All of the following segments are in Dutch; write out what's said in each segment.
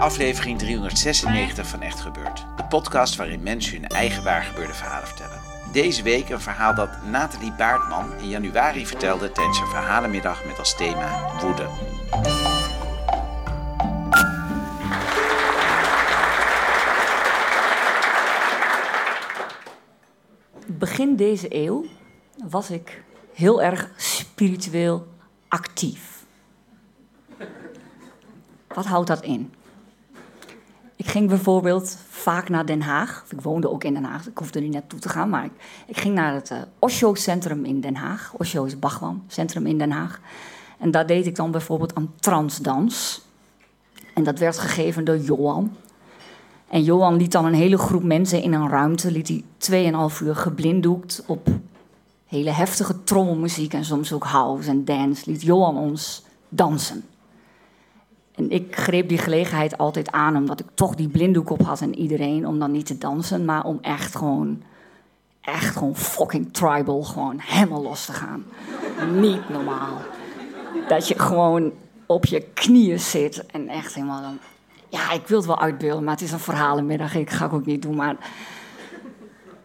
Aflevering 396 van Echt Gebeurd. De podcast waarin mensen hun eigen waargebeurde verhalen vertellen. Deze week een verhaal dat Nathalie Baartman in januari vertelde tijdens haar verhalenmiddag met als thema woede. Begin deze eeuw was ik heel erg spiritueel actief. Wat houdt dat in? Ging bijvoorbeeld vaak naar Den Haag. Ik woonde ook in Den Haag, ik hoefde er niet naartoe te gaan. Maar ik, ging naar het uh, Osho-centrum in Den Haag. Osho is Bhagwan, centrum in Den Haag. En daar deed ik dan bijvoorbeeld aan transdans. En dat werd gegeven door Johan. En Johan liet dan een hele groep mensen in een ruimte... liet hij 2,5 uur geblinddoekt op hele heftige trommelmuziek... en soms ook house en dance, liet Johan ons dansen. En ik greep die gelegenheid altijd aan, omdat ik toch die blinddoek op had en iedereen, om dan niet te dansen, maar om echt gewoon, echt gewoon fucking tribal, gewoon helemaal los te gaan. niet normaal. Dat je gewoon op je knieën zit en echt helemaal dan. Ja, ik wil het wel uitbeelden, maar het is een verhalenmiddag. Ik ga het ook niet doen, maar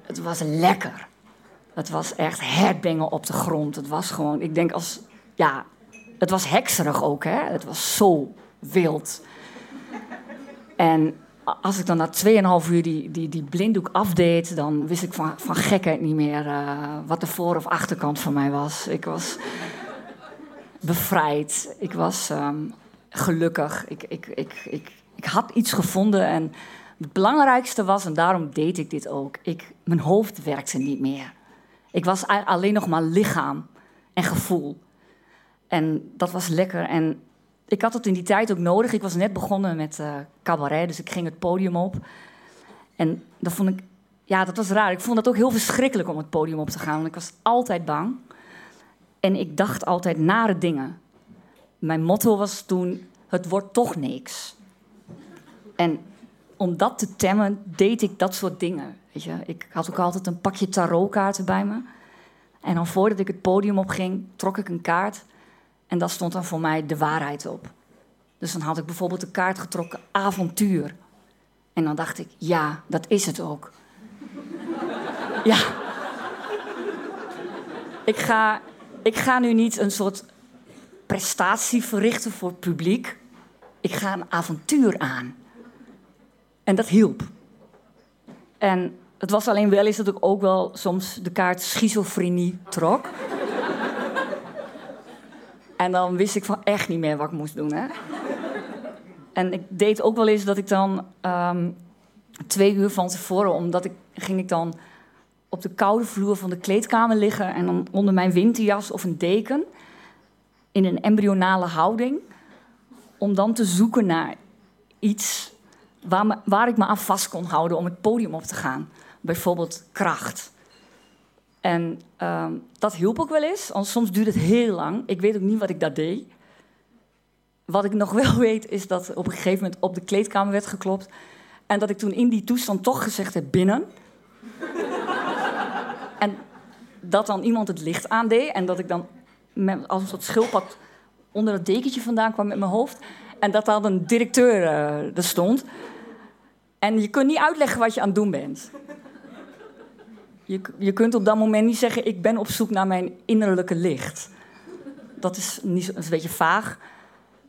het was lekker. Het was echt headbangen op de grond. Het was gewoon, ik denk als, ja, het was hekserig ook, hè. Het was zo wild. En als ik dan na 2,5 uur die, die, die blinddoek afdeed, dan wist ik van, van gekheid niet meer uh, wat de voor- of achterkant van mij was. Ik was bevrijd. Ik was um, gelukkig. Ik, ik, ik, ik, ik had iets gevonden. En het belangrijkste was, en daarom deed ik dit ook, ik, mijn hoofd werkte niet meer. Ik was alleen nog maar lichaam en gevoel. En dat was lekker. En ik had het in die tijd ook nodig. Ik was net begonnen met uh, cabaret, dus ik ging het podium op. En dat vond ik, ja, dat was raar. Ik vond het ook heel verschrikkelijk om het podium op te gaan, want ik was altijd bang. En ik dacht altijd nare dingen. Mijn motto was toen: het wordt toch niks. En om dat te temmen, deed ik dat soort dingen. Weet je? Ik had ook altijd een pakje tarotkaarten bij me. En dan voordat ik het podium opging, trok ik een kaart en daar stond dan voor mij de waarheid op. Dus dan had ik bijvoorbeeld de kaart getrokken avontuur. En dan dacht ik, ja, dat is het ook. ja. Ik ga, ik ga nu niet een soort prestatie verrichten voor het publiek. Ik ga een avontuur aan. En dat hielp. En het was alleen wel eens dat ik ook wel soms de kaart schizofrenie trok. En dan wist ik van echt niet meer wat ik moest doen. Hè? En ik deed ook wel eens dat ik dan ehm, twee uur van tevoren, omdat ik ging ik dan op de koude vloer van de kleedkamer liggen en dan onder mijn winterjas of een deken in een embryonale houding, om dan te zoeken naar iets waar, waar ik me aan vast kon houden om het podium op te gaan. Bijvoorbeeld kracht. En ehm, dat hielp ook wel eens, want soms duurde het heel lang. Ik weet ook niet wat ik daar deed. Wat ik nog wel weet, is dat op een gegeven moment op de kleedkamer werd geklopt. En dat ik toen in die toestand toch gezegd heb binnen. en dat dan iemand het licht aandeed. En dat ik dan met, als een soort schildpad onder het dekentje vandaan kwam met mijn hoofd. En dat dan een directeur uh, er stond. En je kunt niet uitleggen wat je aan het doen bent. Je, je kunt op dat moment niet zeggen: Ik ben op zoek naar mijn innerlijke licht. Dat is, niet, een beetje vaag.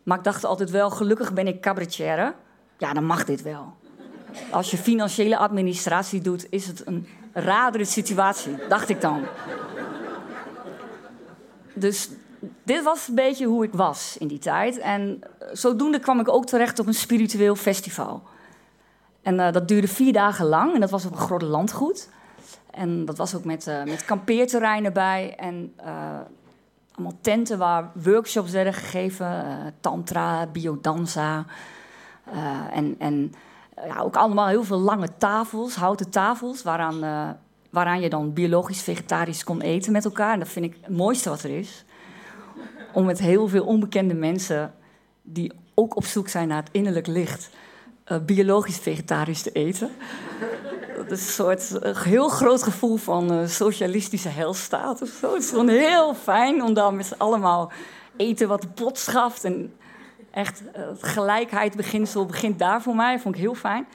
Maar ik dacht altijd wel: gelukkig ben ik cabaretière. Ja, dan mag dit wel. Als je financiële administratie doet, is het een radere situatie, dacht ik dan. dus dit was een beetje hoe ik was in die tijd. En zodoende kwam ik ook terecht op een spiritueel festival. En uh, dat duurde vier dagen lang en dat was op een groot landgoed. En dat was ook met, uh, met kampeerterreinen bij en uh, allemaal tenten waar workshops werden gegeven. tantra, biodanza en, en ja, ook allemaal heel veel lange tafels, houten tafels, waaraan, waaraan je dan biologisch-vegetarisch kon eten met elkaar. En dat vind ik het mooiste wat er is. Om met heel veel onbekende mensen die ook op zoek zijn naar het innerlijk licht biologisch vegetarisch te eten. Dat is een soort heel groot gevoel van uh, socialistische helstaat of zo. Het gewoon heel fijn om dan met z'n allemaal eten wat de pot schaft. En echt, uh, het gelijkheidsbeginsel begint daar voor mij. Vond ik heel fijn.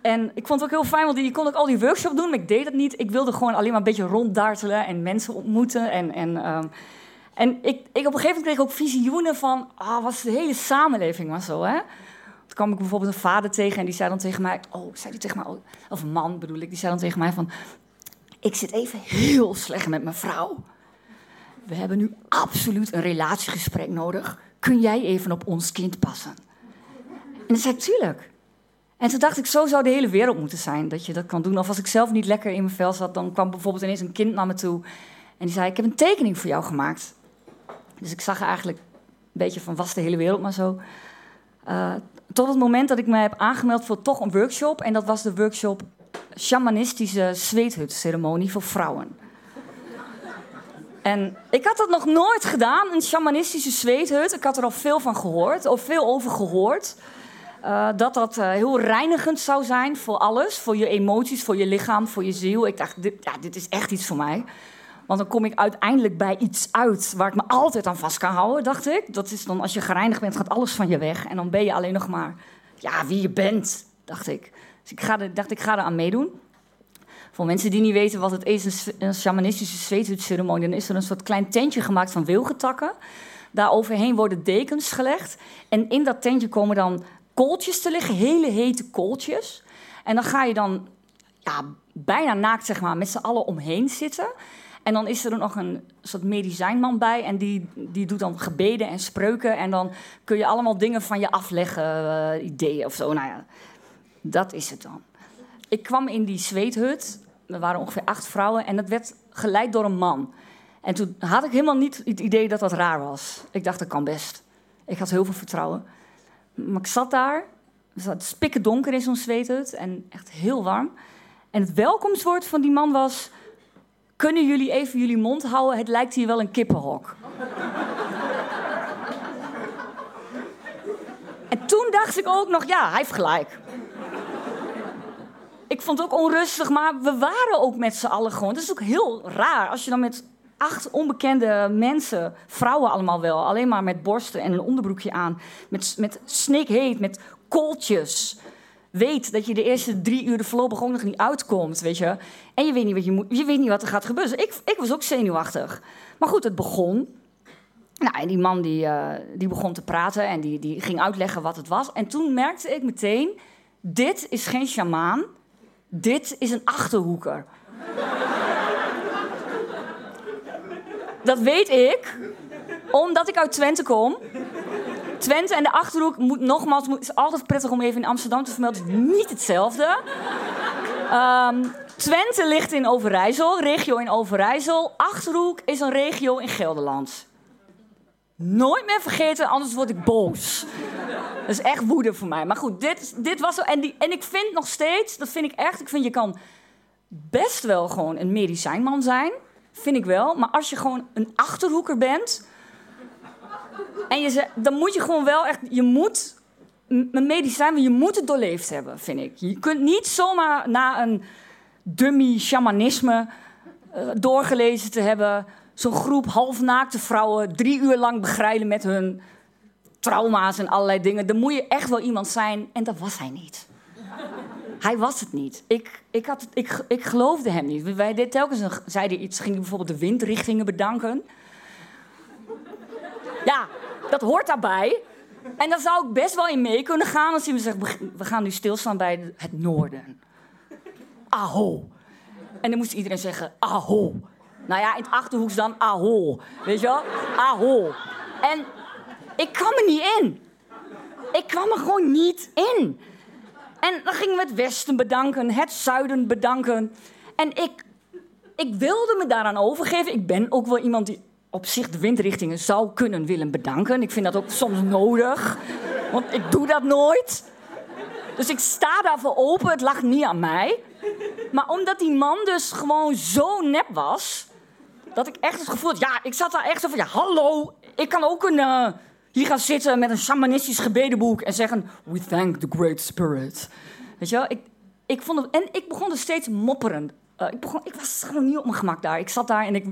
En ik vond het ook heel fijn, want je kon ook al die workshops doen, maar ik deed dat niet. Ik wilde gewoon alleen maar een beetje ronddartelen en mensen ontmoeten. En, en, um, en ik, ik op een gegeven moment kreeg ook visioenen van, ah, was de hele samenleving maar zo, hè? Kwam ik bijvoorbeeld een vader tegen en die zei dan tegen mij... Oh, zei die tegen mij... Of een man bedoel ik, die zei dan tegen mij van... Ik zit even heel slecht met mijn vrouw. We hebben nu absoluut een relatiegesprek nodig. Kun jij even op ons kind passen? En dan zei ik, tuurlijk. En toen dacht ik, zo zou de hele wereld moeten zijn, dat je dat kan doen. Of als ik zelf niet lekker in mijn vel zat, dan kwam bijvoorbeeld ineens een kind naar me toe. En die zei, ik heb een tekening voor jou gemaakt. Dus ik zag eigenlijk een beetje van, was de hele wereld maar zo. Uh, tot het moment dat ik me heb aangemeld voor toch een workshop. En dat was de workshop shamanistische zweethutceremonie voor vrouwen. En ik had dat nog nooit gedaan, een shamanistische zweethut. Ik had er al veel van gehoord, of veel over gehoord. Uh, dat dat uh, heel reinigend zou zijn voor alles. Voor je emoties, voor je lichaam, voor je ziel. Ik dacht, ja, dit is echt iets voor mij. Want dan kom ik uiteindelijk bij iets uit waar ik me altijd aan vast kan houden, dacht ik. Dat is dan als je gereinigd bent, gaat alles van je weg. En dan ben je alleen nog maar ja, wie je bent, dacht ik. Dus ik ga er, dacht, ik ga er aan meedoen. Voor mensen die niet weten wat het is, een shamanistische zweethutceremonie, dan is er een soort klein tentje gemaakt van wilgetakken. Daar overheen worden dekens gelegd. En in dat tentje komen dan kooltjes te liggen, hele hete kooltjes. En dan ga je dan ja, bijna naakt zeg maar, met z'n allen omheen zitten. En dan is er nog een soort medicijnman bij. En die, die doet dan gebeden en spreuken. En dan kun je allemaal dingen van je afleggen, uh, ideeën of zo. Nou ja, dat is het dan. Ik kwam in die zweethut. Er waren ongeveer acht vrouwen. En dat werd geleid door een man. En toen had ik helemaal niet het idee dat dat raar was. Ik dacht, dat kan best. Ik had heel veel vertrouwen. Maar ik zat daar. Het spikken donker in zo'n zweethut. En echt heel warm. En het welkomstwoord van die man was... Kunnen jullie even jullie mond houden? Het lijkt hier wel een kippenhok. en toen dacht ik ook nog, ja, hij heeft gelijk. Ik vond het ook onrustig, maar we waren ook met z'n allen gewoon. Het is ook heel raar als je dan met acht onbekende mensen, vrouwen allemaal wel, alleen maar met borsten en een onderbroekje aan, met, met snikheet, met kooltjes weet dat je de eerste drie uur er voorlopig ook nog niet uitkomt, weet je. En je weet niet wat, je je weet niet wat er gaat gebeuren. Dus ik, ik was ook zenuwachtig. Maar goed, het begon. Nou, en die man die, uh, die begon te praten en die, die ging uitleggen wat het was. En toen merkte ik meteen, dit is geen sjamaan, dit is een achterhoeker. dat weet ik, omdat ik uit Twente kom. Twente en de Achterhoek moet nogmaals, het is altijd prettig om even in Amsterdam te vermelden, het is niet hetzelfde. Um, Twente ligt in Overijssel, regio in Overijssel. Achterhoek is een regio in Gelderland. Nooit meer vergeten, anders word ik boos. Dat is echt woede voor mij. Maar goed, dit, dit was zo. En, die, en ik vind nog steeds, dat vind ik echt, ik vind je kan best wel gewoon een medicijnman zijn. Vind ik wel. Maar als je gewoon een achterhoeker bent, en je dan moet je gewoon wel echt, je moet een medicijn, je moet het doorleefd hebben, vind ik. Je kunt niet zomaar na een dummy shamanisme uh, doorgelezen te hebben, zo'n groep halfnaakte vrouwen drie uur lang begrijden met hun trauma's en allerlei dingen. Dan moet je echt wel iemand zijn, en dat was hij niet. Hij was het niet. Ik, ik, had ik, ik geloofde hem niet. Wij deden telkens een, zeiden iets, ging bijvoorbeeld de windrichtingen bedanken. Ja, dat hoort daarbij. En daar zou ik best wel in mee kunnen gaan als me zegt: we gaan nu stilstaan bij het noorden. Aho. En dan moest iedereen zeggen: Aho. Nou ja, in het Achterhoeks dan Aho. Weet je wel? Aho. En ik kwam er niet in. Ik kwam er gewoon niet in. En dan gingen we het Westen bedanken, het Zuiden bedanken. En ik, ik wilde me daaraan overgeven. Ik ben ook wel iemand die op zich de windrichtingen zou kunnen willen bedanken. Ik vind dat ook soms nodig, want ik doe dat nooit. Dus ik sta daarvoor open, het lag niet aan mij. Maar omdat die man dus gewoon zo nep was, dat ik echt het gevoel had, ja, ik zat daar echt zo van, ja, hallo, ik kan ook een, uh, hier gaan zitten met een shamanistisch gebedenboek en zeggen, we thank the great spirit. Weet je wel, ik, ik vond het, en ik begon er steeds mopperen. Uh, ik, begon, ik was gewoon niet op mijn gemak daar. Ik zat daar en ik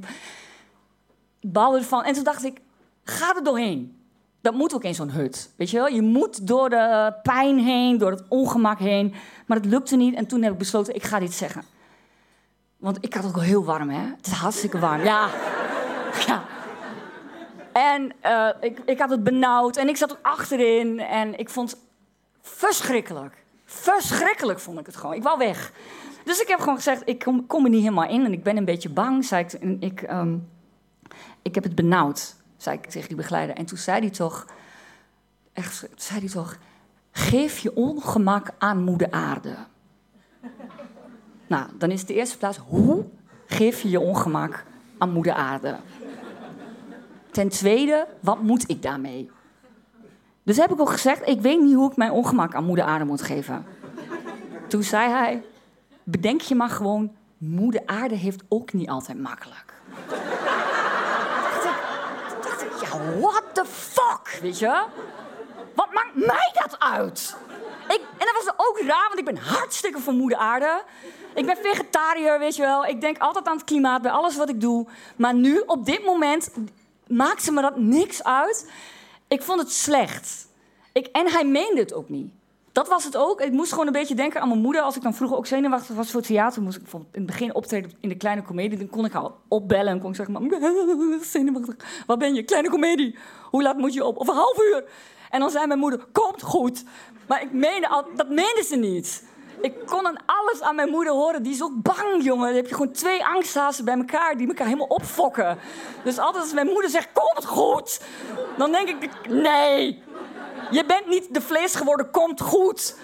ervan. En toen dacht ik, ga er doorheen. Dat moet ook in zo'n hut. Weet je wel? Je moet door de pijn heen, door het ongemak heen. Maar het lukte niet. En toen heb ik besloten, ik ga dit zeggen. Want ik had het ook heel warm, hè? Het is hartstikke warm. Ja. ja. En uh, ik, ik had het benauwd. En ik zat er achterin. En ik vond het verschrikkelijk. Verschrikkelijk vond ik het gewoon. Ik wou weg. Dus ik heb gewoon gezegd, ik kom, kom er niet helemaal in. En ik ben een beetje bang, zei ik. En ik, um, ik heb het benauwd zei ik tegen die begeleider. En toen zei hij toch, echt, zei toch, geef je ongemak aan moeder aarde. nou, dan is de eerste plaats, hoe geef je je ongemak aan moeder aarde? Ten tweede, wat moet ik daarmee? Dus heb ik ook gezegd, ik weet niet hoe ik mijn ongemak aan moeder aarde moet geven. Toen zei hij, bedenk je maar gewoon, moeder aarde heeft ook niet altijd makkelijk. What the fuck, weet je? Wat maakt mij dat uit? Ik, en dat was ook raar, want ik ben hartstikke voor moeder aarde. Ik ben vegetariër, weet je wel. Ik denk altijd aan het klimaat bij alles wat ik doe. Maar nu, op dit moment, maakt ze me dat niks uit. Ik vond het slecht. Ik, en hij meende het ook niet dat was het ook. Ik moest gewoon een beetje denken aan mijn moeder. Als ik dan vroeger ook zenuwachtig was voor theater, moest ik bijvoorbeeld in het begin optreden in de kleine komedie. Dan kon ik al opbellen en kon ik zeggen: zenuwachtig. Wat ben je? Kleine komedie. Hoe laat moet je op? Of een half uur. En dan zei mijn moeder: Komt goed. Maar ik meende dat meende ze niet. Ik kon aan alles aan mijn moeder horen. Die is ook bang, jongen. Dan heb je gewoon twee angsthazen bij elkaar die elkaar helemaal opfokken. Dus altijd als mijn moeder zegt: Komt goed. Dan denk ik: Nee, je bent niet de vlees geworden, komt goed.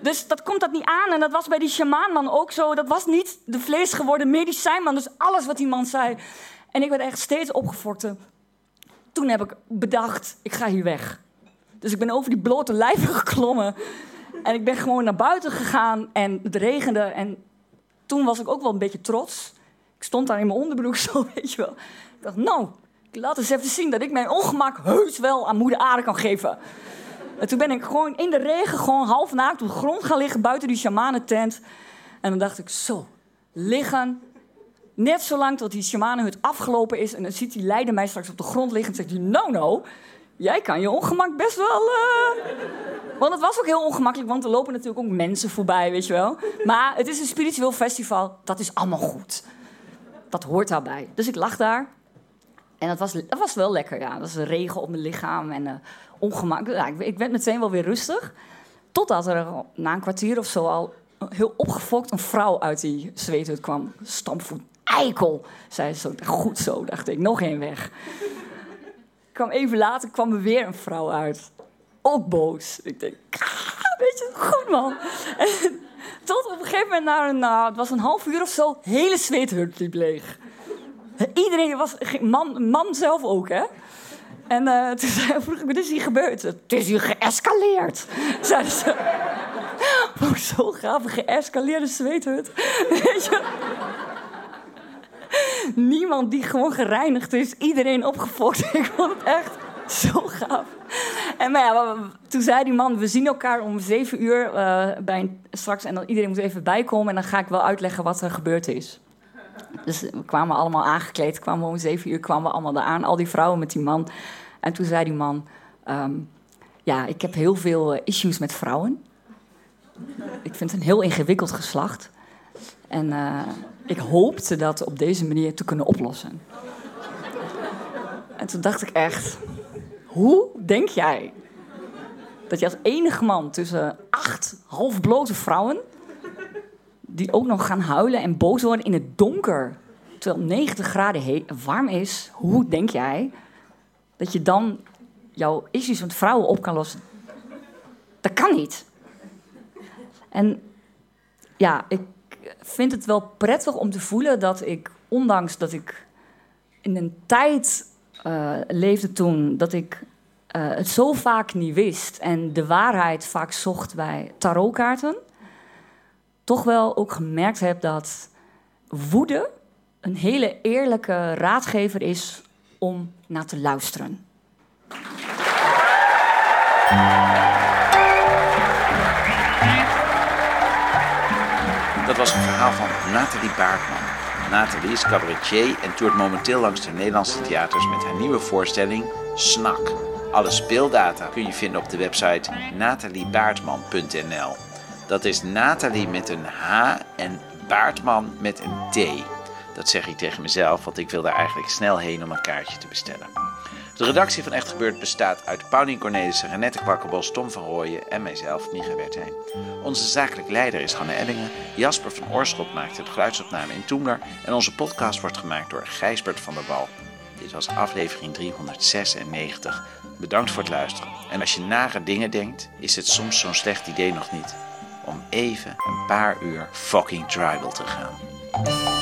Dus dat komt dat niet aan. En dat was bij die shamaanman ook zo. Dat was niet de vlees geworden medicijnman. Dus alles wat die man zei. En ik werd echt steeds opgefokt. Toen heb ik bedacht, ik ga hier weg. Dus ik ben over die blote lijven geklommen. En ik ben gewoon naar buiten gegaan en het regende. En toen was ik ook wel een beetje trots. Ik stond daar in mijn onderbroek zo, weet je wel. Ik dacht, nou, laat eens even zien dat ik mijn ongemak heus wel aan moeder aarde kan geven. En toen ben ik gewoon in de regen, gewoon half naakt op de grond gaan liggen buiten die shamanentent. En dan dacht ik, zo, liggen. Net zolang tot die shamanenhut afgelopen is. En dan ziet die leider mij straks op de grond liggen en zegt hij, nou nou, jij kan je ongemak best wel... Uh... Want het was ook heel ongemakkelijk, want er lopen natuurlijk ook mensen voorbij, weet je wel. Maar het is een spiritueel festival, dat is allemaal goed. Dat hoort daarbij. Dus ik lag daar. En dat was, dat was wel lekker, ja. Dat was regen op mijn lichaam en uh, ongemakkelijk. Ja, ik, ik, werd meteen wel weer rustig. Totdat er na een kwartier of zo al heel opgefokt een vrouw uit die zweethut kwam. Stampvoet. Eikel, zei ze. Goed zo, dacht ik. Nog één weg. kwam even later kwam er weer een vrouw uit. Ook boos. Ik denk, weet je, goed man. En tot op een gegeven moment, na nou, het was een half uur of zo, hele zweethut liep leeg. Iedereen was, man, man zelf ook, hè? En uh, toen vroeg ik, wat is hier gebeurd? Het is hier geëscaleerd, zeiden ze. Zo gaaf, een geëscaleerde zweethut. Weet je? Niemand die gewoon gereinigd is, iedereen opgefokt. Ik vond het echt zo gaaf. En maar ja, toen zei die man, we zien elkaar om zeven uur uh, bij straks en dan iedereen moet even bijkomen en dan ga ik wel uitleggen wat er gebeurd is. Dus we kwamen allemaal aangekleed, kwamen om zeven uur kwamen we allemaal daar aan, al die vrouwen met die man. En toen zei die man, ehm, ja, ik heb heel veel eh, issues met vrouwen. Ik vind het een heel ingewikkeld geslacht. En uh, ik hoopte dat op deze manier te kunnen oplossen. En toen dacht ik echt, hoe denk jij dat je als enige man tussen acht halfblote vrouwen die ook nog gaan huilen en boos worden in het donker. terwijl 90 graden warm is, hoe denk jij dat je dan jouw issues met vrouwen op kan lossen? Dat kan niet. En ja, ik vind het wel prettig om te voelen dat ik, ondanks dat ik in een tijd eh, leefde toen dat ik eh, het zo vaak niet wist en de waarheid vaak zocht bij tarotkaarten, toch wel ook gemerkt heb dat woede een hele eerlijke raadgever is om naar te luisteren. Dat was een verhaal van Nathalie Baartman. Nathalie is cabaretier en toert momenteel langs de Nederlandse theaters met haar nieuwe voorstelling Snak. Alle speeldata kun je vinden op de website nataliebaartman.nl. Dat is Nathalie met een H en Baartman met een T. Dat zeg ik tegen mezelf, want ik wil daar eigenlijk snel heen om een kaartje te bestellen. De redactie van Echt Gebeurd bestaat uit Paulien Cornelissen, Renette Kwakkerbos, Tom van Rooyen en mijzelf, Micha Wertheim. Onze zakelijk leider is Hanne Ellingen, Jasper van Oorschot maakt het geluidsopname in Toemler en onze podcast wordt gemaakt door Gijsbert van der Wal. Dit was aflevering 396. Bedankt voor het luisteren. En als je nare dingen denkt, is het soms zo'n slecht idee nog niet om even een paar uur fucking tribal te gaan.